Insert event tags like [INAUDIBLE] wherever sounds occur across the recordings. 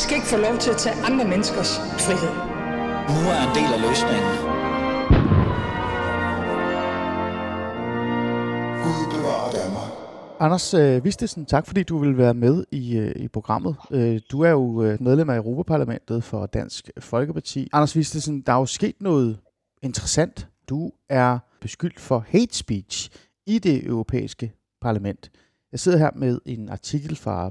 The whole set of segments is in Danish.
skal ikke få lov til at tage andre menneskers frihed. Nu er en del af løsningen. Gud bevarer Danmark. Anders øh, Vistesen, tak fordi du vil være med i, øh, i programmet. Øh, du er jo øh, medlem af Europaparlamentet for Dansk Folkeparti. Anders Vistesen, der er jo sket noget interessant. Du er beskyldt for hate speech i det europæiske parlament. Jeg sidder her med en artikel fra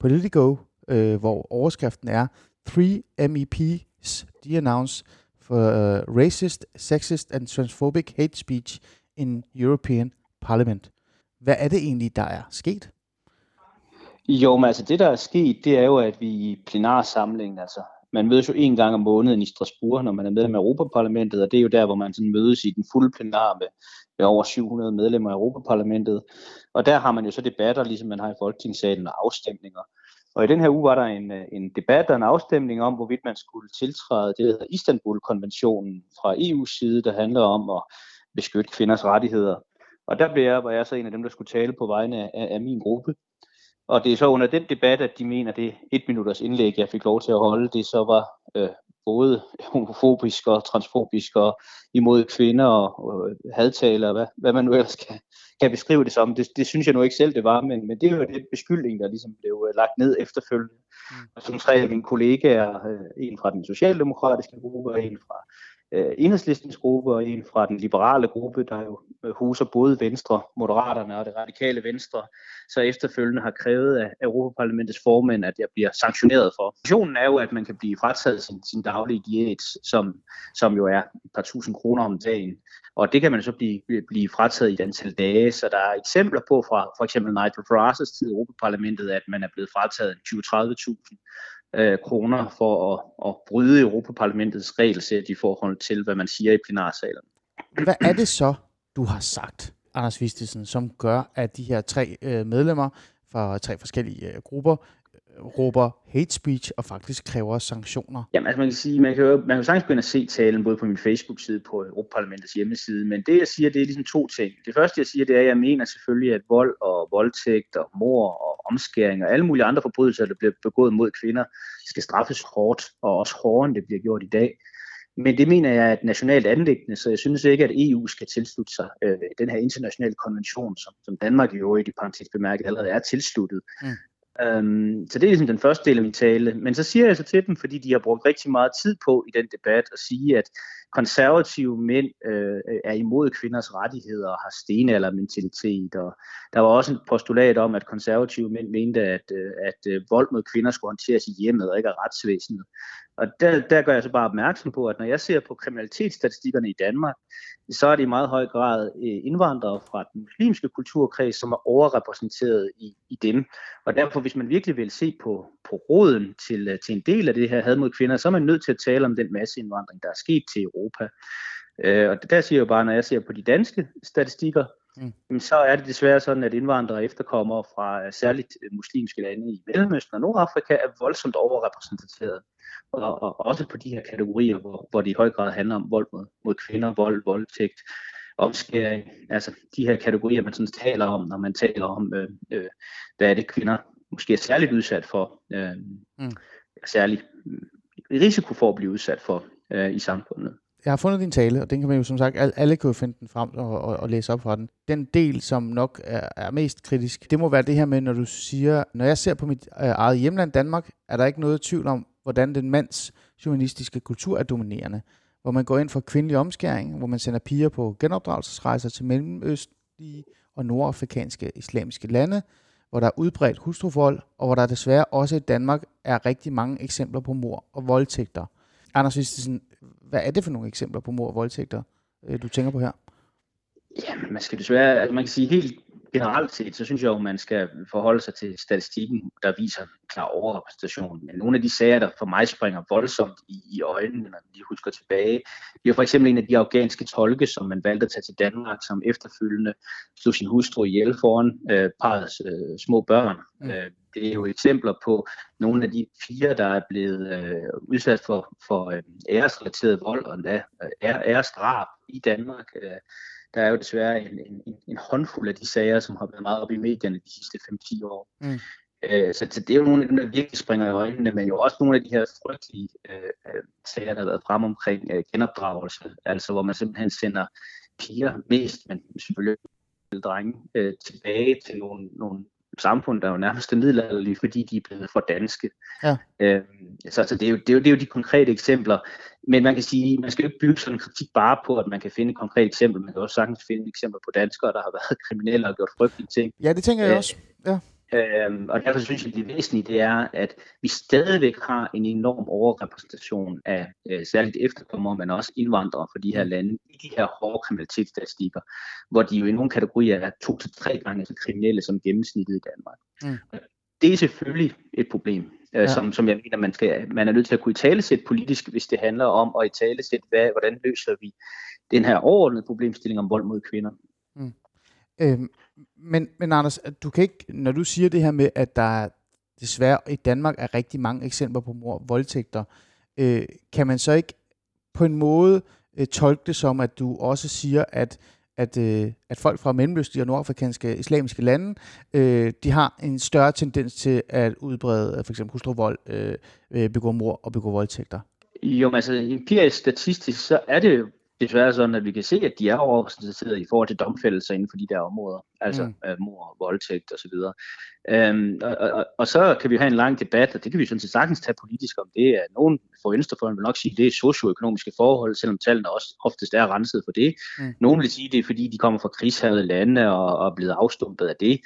Politico, øh, hvor overskriften er 3 MEPs denounce for uh, racist, sexist and transphobic hate speech in European Parliament. Hvad er det egentlig, der er sket? Jo, men altså det, der er sket, det er jo, at vi i plenarsamlingen, altså man mødes jo en gang om måneden i Strasbourg, når man er medlem af Europaparlamentet, og det er jo der, hvor man sådan mødes i den fulde plenar med, med over 700 medlemmer af Europaparlamentet. Og der har man jo så debatter, ligesom man har i Folketingssalen, og afstemninger. Og i den her uge var der en, øh, en debat og en afstemning om, hvorvidt man skulle tiltræde det, der hedder Istanbul-konventionen fra EU's side, der handler om at beskytte kvinders rettigheder. Og der blev jeg, var jeg så en af dem, der skulle tale på vegne af, af min gruppe. Og det er så under den debat, at de mener, at det et minutters indlæg, jeg fik lov til at holde, det så var øh, både homofobisk og transfobisk og imod kvinder og, og øh, hadtaler, hvad, hvad man nu ellers kan, kan beskrive det som. Det, det synes jeg nu ikke selv, det var, men, men det var det den beskyldning, der ligesom blev øh, lagt ned efterfølgende. Mm. Og som tre af mine kollegaer, øh, en fra den socialdemokratiske gruppe og en fra øh, enhedslistens gruppe og en fra den liberale gruppe, der jo øh, huser både Venstre, Moderaterne og det radikale Venstre, så efterfølgende har krævet af Europaparlamentets formand, at jeg bliver sanktioneret for. Sanktionen er jo, at man kan blive frataget sin, sin daglige diæt, som, som jo er et par tusind kroner om dagen. Og det kan man så blive, blive frataget i et antal dage. Så der er eksempler på fra for eksempel Nigel Farage's tid i Europaparlamentet, at man er blevet frataget 20-30.000 øh, kroner for at, at bryde Europaparlamentets regelsæt i forhold til, hvad man siger i plenarsalen. Hvad er det så, du har sagt, Anders Vistesen, som gør, at de her tre øh, medlemmer fra tre forskellige øh, grupper råber hate speech og faktisk kræver sanktioner? Jamen, altså man kan sige, man kan jo, man kan sagtens begynde at se talen både på min Facebook-side på Europaparlamentets hjemmeside, men det jeg siger, det er ligesom to ting. Det første jeg siger, det er, at jeg mener selvfølgelig, at vold og voldtægt og mor og omskæring og alle mulige andre forbrydelser, der bliver begået mod kvinder, skal straffes hårdt, og også hårdere, end det bliver gjort i dag. Men det mener jeg er et nationalt anlæggende, så jeg synes ikke, at EU skal tilslutte sig øh, den her internationale konvention, som, som Danmark i øvrigt i parentes bemærket allerede er tilsluttet. Mm. Øhm, så det er ligesom den første del af min tale. Men så siger jeg så til dem, fordi de har brugt rigtig meget tid på i den debat at sige, at konservative mænd øh, er imod kvinders rettigheder og har stenaldermentalitet. Og der var også et postulat om, at konservative mænd mente, at, øh, at øh, vold mod kvinder skulle håndteres i hjemmet og ikke af retsvæsenet. Og der, der gør jeg så bare opmærksom på, at når jeg ser på kriminalitetsstatistikkerne i Danmark, så er det i meget høj grad øh, indvandrere fra den muslimske kulturkreds, som er overrepræsenteret i, i dem. Og derfor, hvis man virkelig vil se på, på roden til, øh, til en del af det her had mod kvinder, så er man nødt til at tale om den masseindvandring, der er sket til Europa. Øh, og der siger jeg jo bare, når jeg ser på de danske statistikker, mm. så er det desværre sådan, at indvandrere efterkommer fra særligt muslimske lande i Mellemøsten og Nordafrika er voldsomt overrepræsenteret og, og også på de her kategorier, hvor, hvor det i høj grad handler om vold mod, mod kvinder, vold, voldtægt, omskæring, altså de her kategorier, man sådan taler om, når man taler om, øh, øh, hvad er det kvinder måske er særligt udsat for, øh, mm. særlig risiko for at blive udsat for øh, i samfundet. Jeg har fundet din tale, og den kan man jo som sagt, alle kan jo finde den frem og, og, og læse op fra den. Den del, som nok er, er mest kritisk, det må være det her med, når du siger, når jeg ser på mit øh, eget hjemland Danmark, er der ikke noget tvivl om, hvordan den mands humanistiske kultur er dominerende. Hvor man går ind for kvindelig omskæring, hvor man sender piger på genopdragelsesrejser til mellemøstlige og nordafrikanske islamiske lande, hvor der er udbredt hustruvold, og hvor der desværre også i Danmark er rigtig mange eksempler på mor og voldtægter. Anders Vistesen, hvad er det for nogle eksempler på mor og voldtægter, øh, du tænker på her? Ja, man skal desværre, altså man kan sige helt generelt set, så synes jeg jo, man skal forholde sig til statistikken, der viser en klar overrepræsentation. Men nogle af de sager, der for mig springer voldsomt i, i øjnene, når de husker tilbage, det er for eksempel en af de afghanske tolke, som man valgte at tage til Danmark, som efterfølgende slog sin hustru ihjel foran øh, parets øh, små børn. Mm. Øh, det er jo eksempler på nogle af de fire, der er blevet øh, udsat for, for øh, æresrelateret vold og endda øh, æresdrab i Danmark. Øh, der er jo desværre en, en, en håndfuld af de sager, som har været meget op i medierne de sidste 5-10 år. Mm. Øh, så, det er jo nogle af dem, der virkelig springer i øjnene, men jo også nogle af de her frygtelige øh, sager, der har været frem omkring øh, genopdragelse, altså hvor man simpelthen sender piger mest, men selvfølgelig drenge, øh, tilbage til nogle, nogle samfund, der er jo nærmest middelalderlige, fordi de er blevet for danske. Ja. Øhm, så så det, er jo, det, er jo, det er jo de konkrete eksempler. Men man kan sige, man skal jo ikke bygge sådan en kritik bare på, at man kan finde et konkret eksempel. Man kan også sagtens finde eksempler på danskere, der har været [LAUGHS] kriminelle og gjort frygtelige ting. Ja, det tænker jeg øh, også. Ja. Øhm, og derfor synes jeg, det væsentlige det er, at vi stadigvæk har en enorm overrepræsentation af øh, særligt efterkommere, men også indvandrere fra de her lande i de her hårde kriminalitetsstatistikker, hvor de jo i nogle kategorier er to til tre gange så kriminelle som gennemsnittet i Danmark. Mm. Det er selvfølgelig et problem, øh, ja. som, som jeg mener, man, skal, man er nødt til at kunne i talesætte politisk, hvis det handler om at i talesætte, hvad, hvordan løser vi den her overordnede problemstilling om vold mod kvinder. Øhm, men, men Anders, du kan ikke, når du siger det her med, at der desværre i Danmark er rigtig mange eksempler på mor voldtægter, øh, kan man så ikke på en måde øh, tolke det som, at du også siger, at at, øh, at folk fra mellemøstlige og nordafrikanske islamiske lande, øh, de har en større tendens til at udbrede øh, for eksempel hustruvold, øh, øh begå mor og begå voldtægter? Jo, men altså empirisk statistisk, så er det desværre sådan, at vi kan se, at de er overrepræsenteret i forhold til domfældelser inden for de der områder, altså mm. uh, mor, voldtægt osv. Um, og, og, og så kan vi have en lang debat, og det kan vi sådan set sagtens tage politisk om det. Er nogen for venstrefløjen vil nok sige, at det er socioøkonomiske forhold, selvom tallene også oftest er renset for det. Mm. Nogen vil sige, at det er fordi, de kommer fra krigshavede lande og, og er blevet afstumpet af det.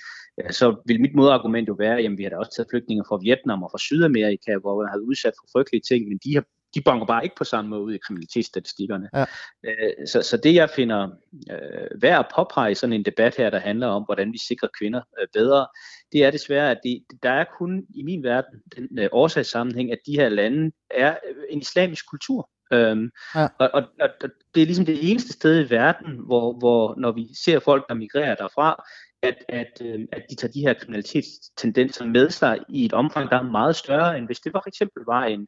Så vil mit modargument jo være, at vi har da også taget flygtninge fra Vietnam og fra Sydamerika, hvor man har udsat for frygtelige ting, men de har de banker bare ikke på samme måde ud i kriminalitetsstatistikkerne. Ja. Øh, så, så det jeg finder øh, værd at påpege i sådan en debat her, der handler om, hvordan vi sikrer kvinder øh, bedre, det er desværre, at det, der er kun i min verden den øh, årsagssammenhæng, at de her lande er øh, en islamisk kultur. Øhm, ja. og, og, og det er ligesom det eneste sted i verden, hvor, hvor når vi ser folk, der migrerer derfra, at, at, øh, at de tager de her kriminalitetstendenser med sig i et omfang, der er meget større, end hvis det for eksempel var en,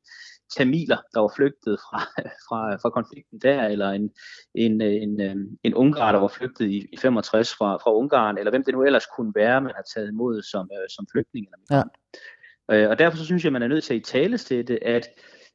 tamiler, der var flygtet fra, [LAUGHS] fra, fra konflikten der, eller en, en, en, øhm, en ungar, der var flygtet i, i 65 fra, fra Ungarn, eller hvem det nu ellers kunne være, man har taget imod som, øh, som flygtning eller. Ja. Øh, og derfor så synes jeg, man er nødt til at i talesætte, at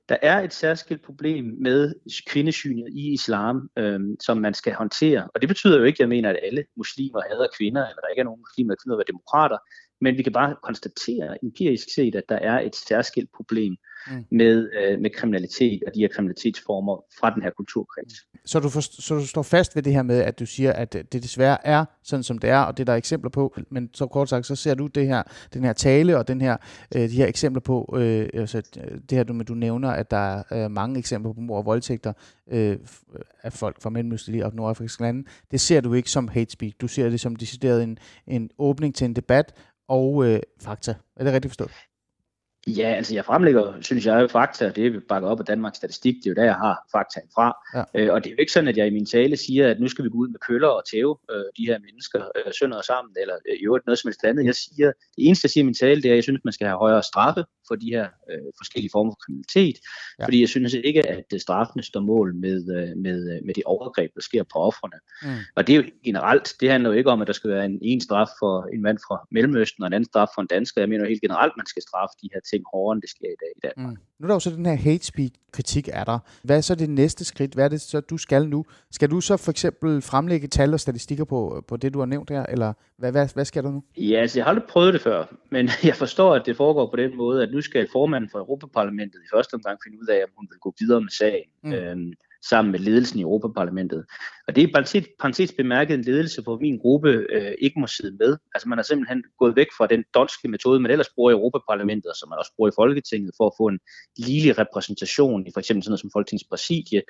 der er et særskilt problem med kvindesynet i islam, øhm, som man skal håndtere. Og det betyder jo ikke, at jeg mener, at alle muslimer hader kvinder, eller der ikke er nogen muslimer, der finder være demokrater. Men vi kan bare konstatere empirisk set, at der er et særskilt problem mm. med, øh, med kriminalitet og de her kriminalitetsformer fra den her kulturkreds. Så du, for, så du står fast ved det her med, at du siger, at det desværre er sådan, som det er, og det der er eksempler på, men så kort sagt, så ser du det her, den her tale og den her, øh, de her eksempler på, øh, altså det her, du, du nævner, at der er øh, mange eksempler på mor og voldtægter øh, af folk fra Mellemøstlige og nordafrikanske lande. Det ser du ikke som hate speak. Du ser det som decideret en, en åbning til en debat, og øh, fakta. Er det rigtigt forstået? Ja, altså jeg fremlægger, synes jeg, fakta, det er bakker op af Danmarks Statistik, det er jo der, jeg har fakta fra. Ja. Øh, og det er jo ikke sådan, at jeg i min tale siger, at nu skal vi gå ud med køller og tæve øh, de her mennesker øh, sønder sammen, eller øh, i øvrigt noget som helst andet. Jeg siger, det eneste, jeg siger i min tale, det er, at jeg synes, man skal have højere straffe for de her øh, forskellige former for kriminalitet, ja. fordi jeg synes ikke, at øh, straffene står mål med, øh, med, øh, med de overgreb, der sker på offrene. Mm. Og det er jo generelt, det handler jo ikke om, at der skal være en en straf for en mand fra Mellemøsten og en anden straf for en dansker. Jeg mener jo helt generelt, man skal straffe de her ting hårdere, end det sker i dag i Danmark. Mm. Nu er der jo så den her hate speech kritik er der. Hvad er så det næste skridt? Hvad er det så, du skal nu? Skal du så for eksempel fremlægge tal og statistikker på, på det, du har nævnt her, eller hvad, hvad, hvad skal der nu? Ja, altså jeg har aldrig prøvet det før, men [LAUGHS] jeg forstår, at det foregår på den måde, at nu skal formanden for Europaparlamentet i første omgang finde ud af, om hun vil gå videre med sagen. Mm. Øhm, sammen med ledelsen i Europaparlamentet. Og det er parentes, parentes bemærket en ledelse, hvor min gruppe øh, ikke må sidde med. Altså man har simpelthen gået væk fra den donske metode, man ellers bruger i Europaparlamentet, og som man også bruger i Folketinget, for at få en ligelig repræsentation i for eksempel sådan noget som Folketingets præsidie.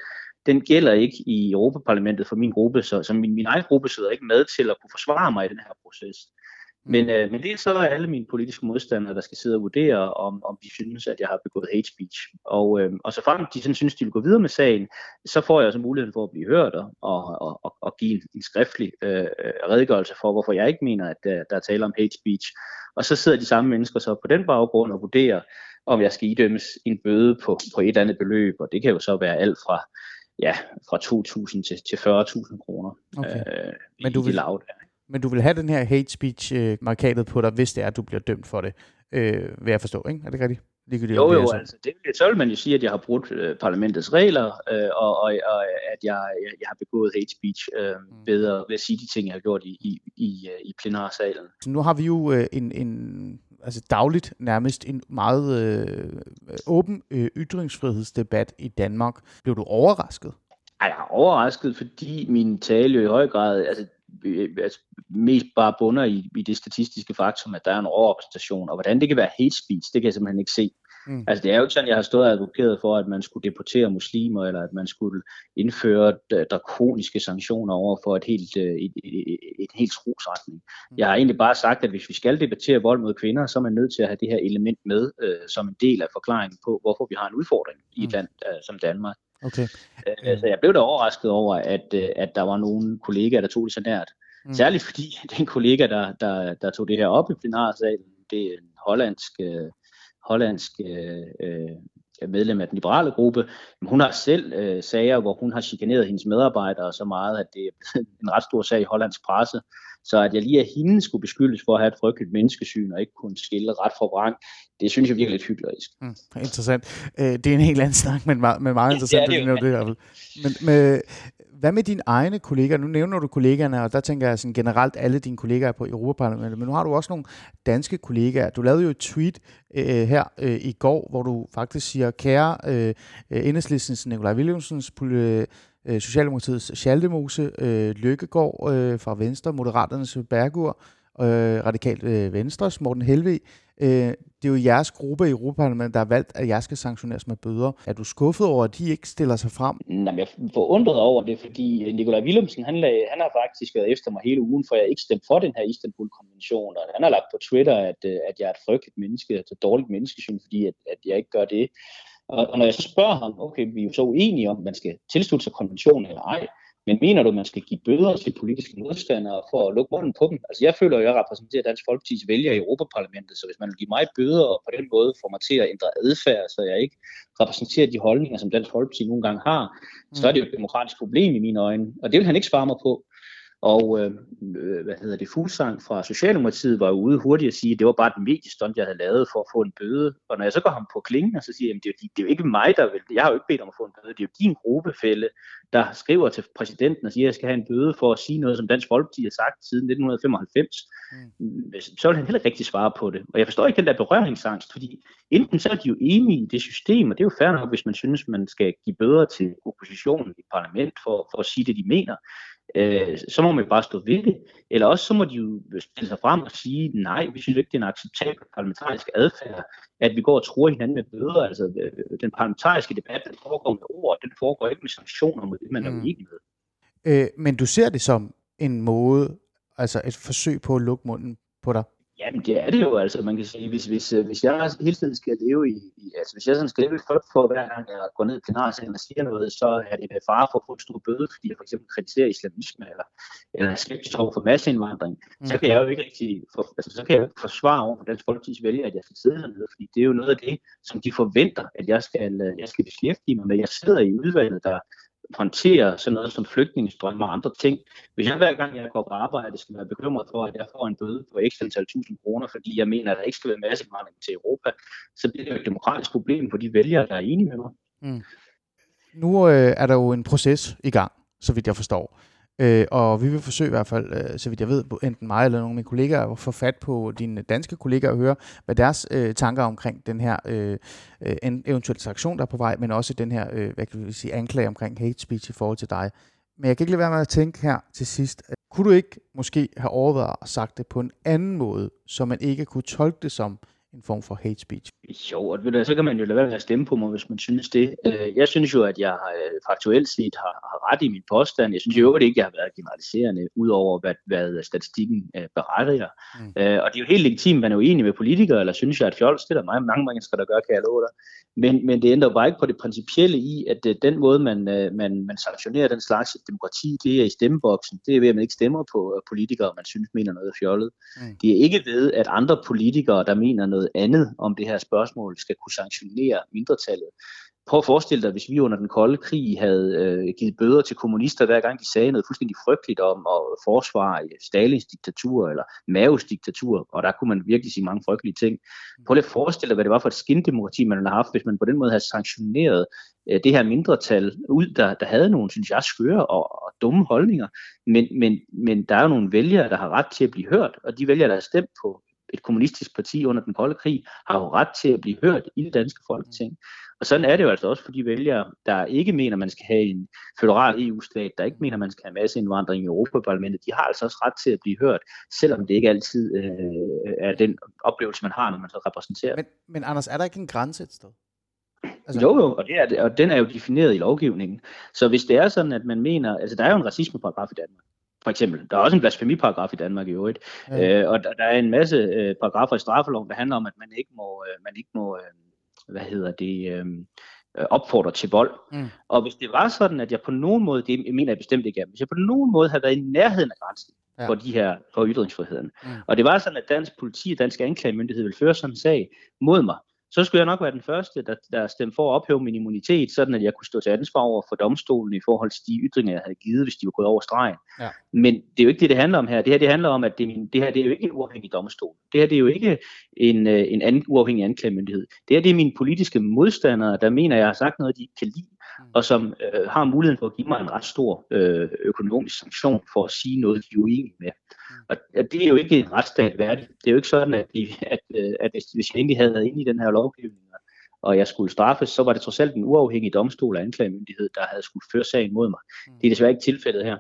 Den gælder ikke i Europaparlamentet for min gruppe, så, så min, min egen gruppe sidder ikke med til at kunne forsvare mig i den her proces. Men, øh, men det er så alle mine politiske modstandere, der skal sidde og vurdere, om, om de synes, at jeg har begået hate speech. Og, øh, og så frem de sådan synes, de vil gå videre med sagen, så får jeg også muligheden for at blive hørt og, og, og, og give en, en skriftlig øh, redegørelse for, hvorfor jeg ikke mener, at der, der er tale om hate speech. Og så sidder de samme mennesker så på den baggrund og vurderer, om jeg skal idømmes en bøde på, på et andet beløb, og det kan jo så være alt fra ja, fra 2.000 til, til 40.000 kroner okay. øh, Men du vil, de lav der. Men du vil have den her hate speech øh, markatet på dig, hvis det er, at du bliver dømt for det. øh, vil jeg forstå, ikke? Er det rigtigt? Ligegyldigt, jo, jo, altså, det, så vil man jo sige, at jeg har brudt øh, parlamentets regler, øh, og, og, og at jeg, jeg, jeg har begået hate speech øh, mm. bedre ved at sige de ting, jeg har gjort i, i, i, øh, i plenarsalen. Nu har vi jo øh, en, en altså dagligt nærmest en meget øh, åben øh, ytringsfrihedsdebat i Danmark. Blev du overrasket? Jeg er overrasket, fordi min tale jo i høj grad, altså altså, mest bare bunder i, i det statistiske faktum, at der er en overrepræsentation, og hvordan det kan være hate speech, det kan jeg simpelthen ikke se. Mm. Altså det er jo ikke sådan, jeg har stået og advokeret for, at man skulle deportere muslimer, eller at man skulle indføre drakoniske sanktioner over for et helt, øh, et, et, et helt trosretning. Mm. Jeg har egentlig bare sagt, at hvis vi skal debattere vold mod kvinder, så er man nødt til at have det her element med øh, som en del af forklaringen på, hvorfor vi har en udfordring mm. i et mm. land øh, som Danmark. Okay. Øh, altså, jeg blev da overrasket over, at, øh, at der var nogle kollegaer, der tog det så nært. Mm. Særligt fordi [LAUGHS] den kollega, der, der, der tog det her op i plenarsalen, det er en hollandsk, øh, hollandsk øh, øh medlem af den liberale gruppe, hun har selv øh, sager, hvor hun har chikaneret hendes medarbejdere så meget, at det er en ret stor sag i hollandsk presse. Så at jeg lige af hende skulle beskyldes for at have et frygteligt menneskesyn og ikke kunne skille ret fra vrang, det synes jeg virkelig er lidt hyggelig. Mm, interessant. Øh, det er en helt anden snak, men meget, men meget interessant. Ja, det, er det, det, det Men med, hvad med dine egne kollegaer? Nu nævner du kollegaerne, og der tænker jeg sådan generelt alle dine kollegaer på Europaparlamentet, men nu har du også nogle danske kollegaer. Du lavede jo et tweet øh, her øh, i går, hvor du faktisk siger, kære øh, enhedslistens Nikolaj Williamsens øh, Øh, Socialdemokratiets Schaldemose, øh, Lykkegaard øh, fra Venstre, Moderaternes Bergur, øh, Radikalt øh, Venstres Morten Helve. Øh, det er jo jeres gruppe i Europaparlamentet, der har valgt, at jeg skal sanktioneres med bøder. Er du skuffet over, at de ikke stiller sig frem? Nej, jeg er forundret over det, fordi øh, Nikolaj Willumsen, han, lag, han har faktisk været efter mig hele ugen, for jeg ikke stemte for den her Istanbul-konvention, og han har lagt på Twitter, at, øh, at jeg er et frygteligt menneske, et dårligt menneskesyn, fordi at, at jeg ikke gør det. Og, og når jeg så spørger ham, okay, vi er jo så uenige om, man skal tilslutte sig konventionen eller ej, men mener du, at man skal give bøder til politiske modstandere for at lukke munden på dem? Altså jeg føler, at jeg repræsenterer Dansk Folkeparti's vælgere i Europaparlamentet, så hvis man vil give mig bøder og på den måde får mig til at ændre adfærd, så jeg ikke repræsenterer de holdninger, som Dansk Folkeparti nogle gange har, så er det jo et demokratisk problem i mine øjne. Og det vil han ikke svare mig på. Og øh, øh, hvad hedder det, Fuglsang fra Socialdemokratiet var ude hurtigt at sige, at det var bare et mediestund, jeg havde lavet for at få en bøde. Og når jeg så går ham på klingen, og så siger jeg, at det, er jo, det er jo ikke mig, der vil, jeg har jo ikke bedt om at få en bøde, det er jo din gruppefælde, der skriver til præsidenten og siger, at jeg skal have en bøde for at sige noget, som Dansk Folkeparti har sagt siden 1995. Mm. Øh, så vil han heller ikke rigtig svare på det. Og jeg forstår ikke den der berøringsangst, fordi enten så er de jo enige i det system, og det er jo fair nok, hvis man synes, man skal give bøder til oppositionen i parlament for, for at sige det, de mener øh, så må man bare stå ved det. Eller også så må de jo stille sig frem og sige, nej, vi synes ikke, det er en acceptabel parlamentarisk adfærd, at vi går og tror hinanden med bøder. Altså, øh, den parlamentariske debat, den foregår med ord, den foregår ikke med sanktioner mod det, man mm. er uenig med. Øh, men du ser det som en måde, altså et forsøg på at lukke munden på dig? Jamen det er det jo, altså man kan sige, hvis, hvis, øh, hvis jeg hele tiden skal leve i, i altså hvis jeg sådan skal leve i frygt for, hver gang jeg går ned i plenarsalen og siger noget, så er det med fare for at få en stor bøde, fordi jeg for eksempel kritiserer islamisme, eller, eller er skeptisk over for masseindvandring, mm. så kan jeg jo ikke rigtig, for, altså så kan jeg jo ikke forsvare over for Dansk Folkeparti's vælger, at jeg skal sidde hernede, fordi det er jo noget af det, som de forventer, at jeg skal, øh, jeg skal beskæftige mig med. Jeg sidder i udvalget, der, håndtere sådan noget som flygtningestrømme og andre ting. Hvis jeg hver gang jeg går på arbejde skal være bekymret for, at jeg får en bøde på ekstra antal tusind kroner, fordi jeg mener, at der ikke skal være masseindvandring til Europa, så bliver det jo et demokratisk problem for de vælgere, der er enige med mig. Mm. Nu øh, er der jo en proces i gang, så vidt jeg forstår. Øh, og vi vil forsøge i hvert fald, øh, så vidt jeg ved, enten mig eller nogle af mine kollegaer, at få fat på dine danske kollegaer og høre, hvad deres øh, tanker omkring den her øh, øh en eventuelle sanktion, der er på vej, men også den her, øh, hvad kan vi sige, anklage omkring hate speech i forhold til dig. Men jeg kan ikke lade være med at tænke her til sidst, at kunne du ikke måske have overvejet at sagt det på en anden måde, så man ikke kunne tolke det som en form for hate speech. Jo, og ved du, så kan man jo lade være med at stemme på mig, hvis man synes det. Øh, jeg synes jo, at jeg øh, faktuelt set har ret i min påstand. Jeg synes jo ikke, jeg har været generaliserende, udover hvad, hvad statistikken uh, beretter. Mm. Uh, og det er jo helt legitimt, man er uenig med politikere, eller synes jeg, at fjols, det er der mange, mange mennesker, der gør, kan jeg love dig. Men, men det ændrer bare ikke på det principielle i, at uh, den måde, man, uh, man, man sanktionerer den slags demokrati, det er i stemmeboksen. Det er ved, at man ikke stemmer på uh, politikere, man synes mener noget fjollet. Mm. Det er ikke ved, at andre politikere, der mener noget andet om det her spørgsmål, skal kunne sanktionere mindretallet. Prøv at forestille dig, hvis vi under den kolde krig havde øh, givet bøder til kommunister, hver gang de sagde noget fuldstændig frygteligt om at forsvare Stalins diktatur eller Maos diktatur, og der kunne man virkelig sige mange frygtelige ting. Prøv lige at forestille dig, hvad det var for et skindemokrati, man havde haft, hvis man på den måde havde sanktioneret øh, det her mindretal ud, der, der havde nogle, synes jeg, skøre og, og dumme holdninger. Men, men, men der er jo nogle vælgere, der har ret til at blive hørt, og de vælgere, der har stemt på et kommunistisk parti under den kolde krig, har jo ret til at blive hørt i det danske folketing. Og sådan er det jo altså også for de vælgere, der ikke mener, man skal have en federal EU-stat, der ikke mener, man skal have masse indvandring i Europaparlamentet. De har altså også ret til at blive hørt, selvom det ikke altid øh, er den oplevelse, man har, når man så repræsenterer. Men, men Anders, er der ikke en grænse et sted? Altså... Jo, jo, og, det er, det, og den er jo defineret i lovgivningen. Så hvis det er sådan, at man mener, altså der er jo en racismeparagraf i Danmark, for eksempel. Der er også en blasfemiparagraf i Danmark i øvrigt. Ja. Øh, og der, der er en masse øh, paragrafer i straffeloven, der handler om, at man ikke må, øh, man ikke må øh, hvad hedder det, øhm, øh, opfordre til vold. Mm. Og hvis det var sådan, at jeg på nogen måde, det mener jeg bestemt ikke, hvis jeg på nogen måde havde været i nærheden af grænsen ja. for de her, for ytringsfriheden, mm. og det var sådan, at dansk politi og dansk anklagemyndighed ville føre sådan en sag mod mig, så skulle jeg nok være den første, der, der stemte for at ophæve min immunitet, sådan at jeg kunne stå til ansvar over for domstolen i forhold til de ytringer, jeg havde givet, hvis de var gået over stregen. Ja. Men det er jo ikke det, det handler om her. Det her det handler om, at det, det her det er jo ikke en uafhængig domstol. Det her det er jo ikke en, øh, en anden uafhængig anklagemyndighed. Det her det er mine politiske modstandere, der mener, at jeg har sagt noget, de ikke kan lide, mm. og som øh, har muligheden for at give mig en ret stor øh, økonomisk sanktion for at sige noget, de er uenige med. Og det er jo ikke en retsstat værdigt. Det er jo ikke sådan, at, de, at, øh, at hvis, hvis jeg egentlig havde været inde i den her lovgivning, og jeg skulle straffes, så var det trods alt en uafhængig domstol og anklagemyndighed, der havde skulle føre sagen mod mig. Det er desværre ikke tilfældet her.